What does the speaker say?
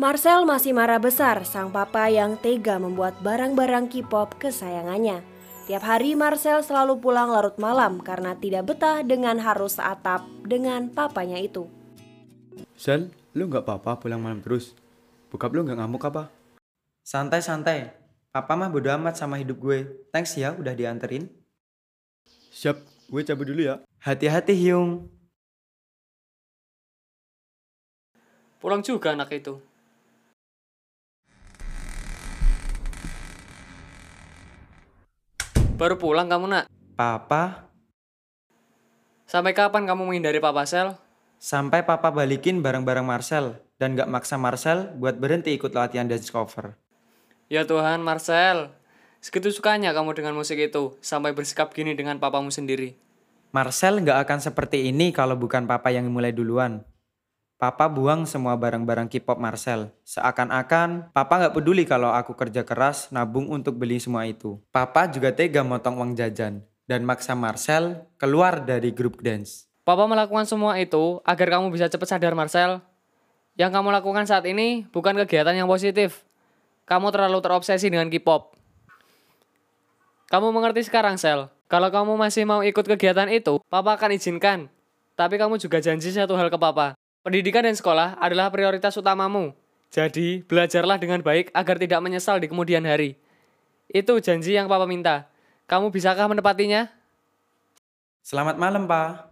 Marcel masih marah besar sang papa yang tega membuat barang-barang K-pop kesayangannya. Tiap hari Marcel selalu pulang larut malam karena tidak betah dengan harus seatap dengan papanya itu. Sel, lu nggak apa-apa pulang malam terus? Bokap lu nggak ngamuk apa? Santai-santai. Papa mah bodo amat sama hidup gue. Thanks ya udah dianterin. Siap, gue cabut dulu ya. Hati-hati Hyung. Pulang juga anak itu. Baru pulang kamu nak? Papa, Sampai kapan kamu menghindari Papa Sel? sampai papa balikin barang-barang Marcel dan gak maksa Marcel buat berhenti ikut latihan dance cover. Ya Tuhan, Marcel. Segitu sukanya kamu dengan musik itu, sampai bersikap gini dengan papamu sendiri. Marcel gak akan seperti ini kalau bukan papa yang mulai duluan. Papa buang semua barang-barang K-pop Marcel. Seakan-akan papa gak peduli kalau aku kerja keras nabung untuk beli semua itu. Papa juga tega motong uang jajan dan maksa Marcel keluar dari grup dance. Papa melakukan semua itu agar kamu bisa cepat sadar, Marcel. Yang kamu lakukan saat ini bukan kegiatan yang positif. Kamu terlalu terobsesi dengan K-pop. Kamu mengerti sekarang, Sel. Kalau kamu masih mau ikut kegiatan itu, Papa akan izinkan. Tapi kamu juga janji satu hal ke Papa. Pendidikan dan sekolah adalah prioritas utamamu. Jadi, belajarlah dengan baik agar tidak menyesal di kemudian hari. Itu janji yang Papa minta. Kamu bisakah menepatinya? Selamat malam, Pak.